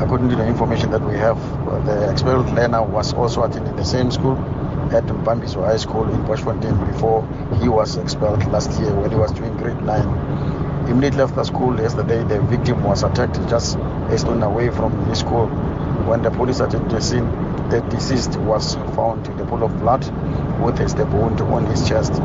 According to the information that we have, uh, the expelled learner was also attending the same school at Mbambiso High School in Boschfontein before he was expelled last year when he was doing grade 9. Immediately after school yesterday, the victim was attacked just a stone away from his school. When the police attended the scene, the deceased was found in the pool of blood with a stab wound on his chest.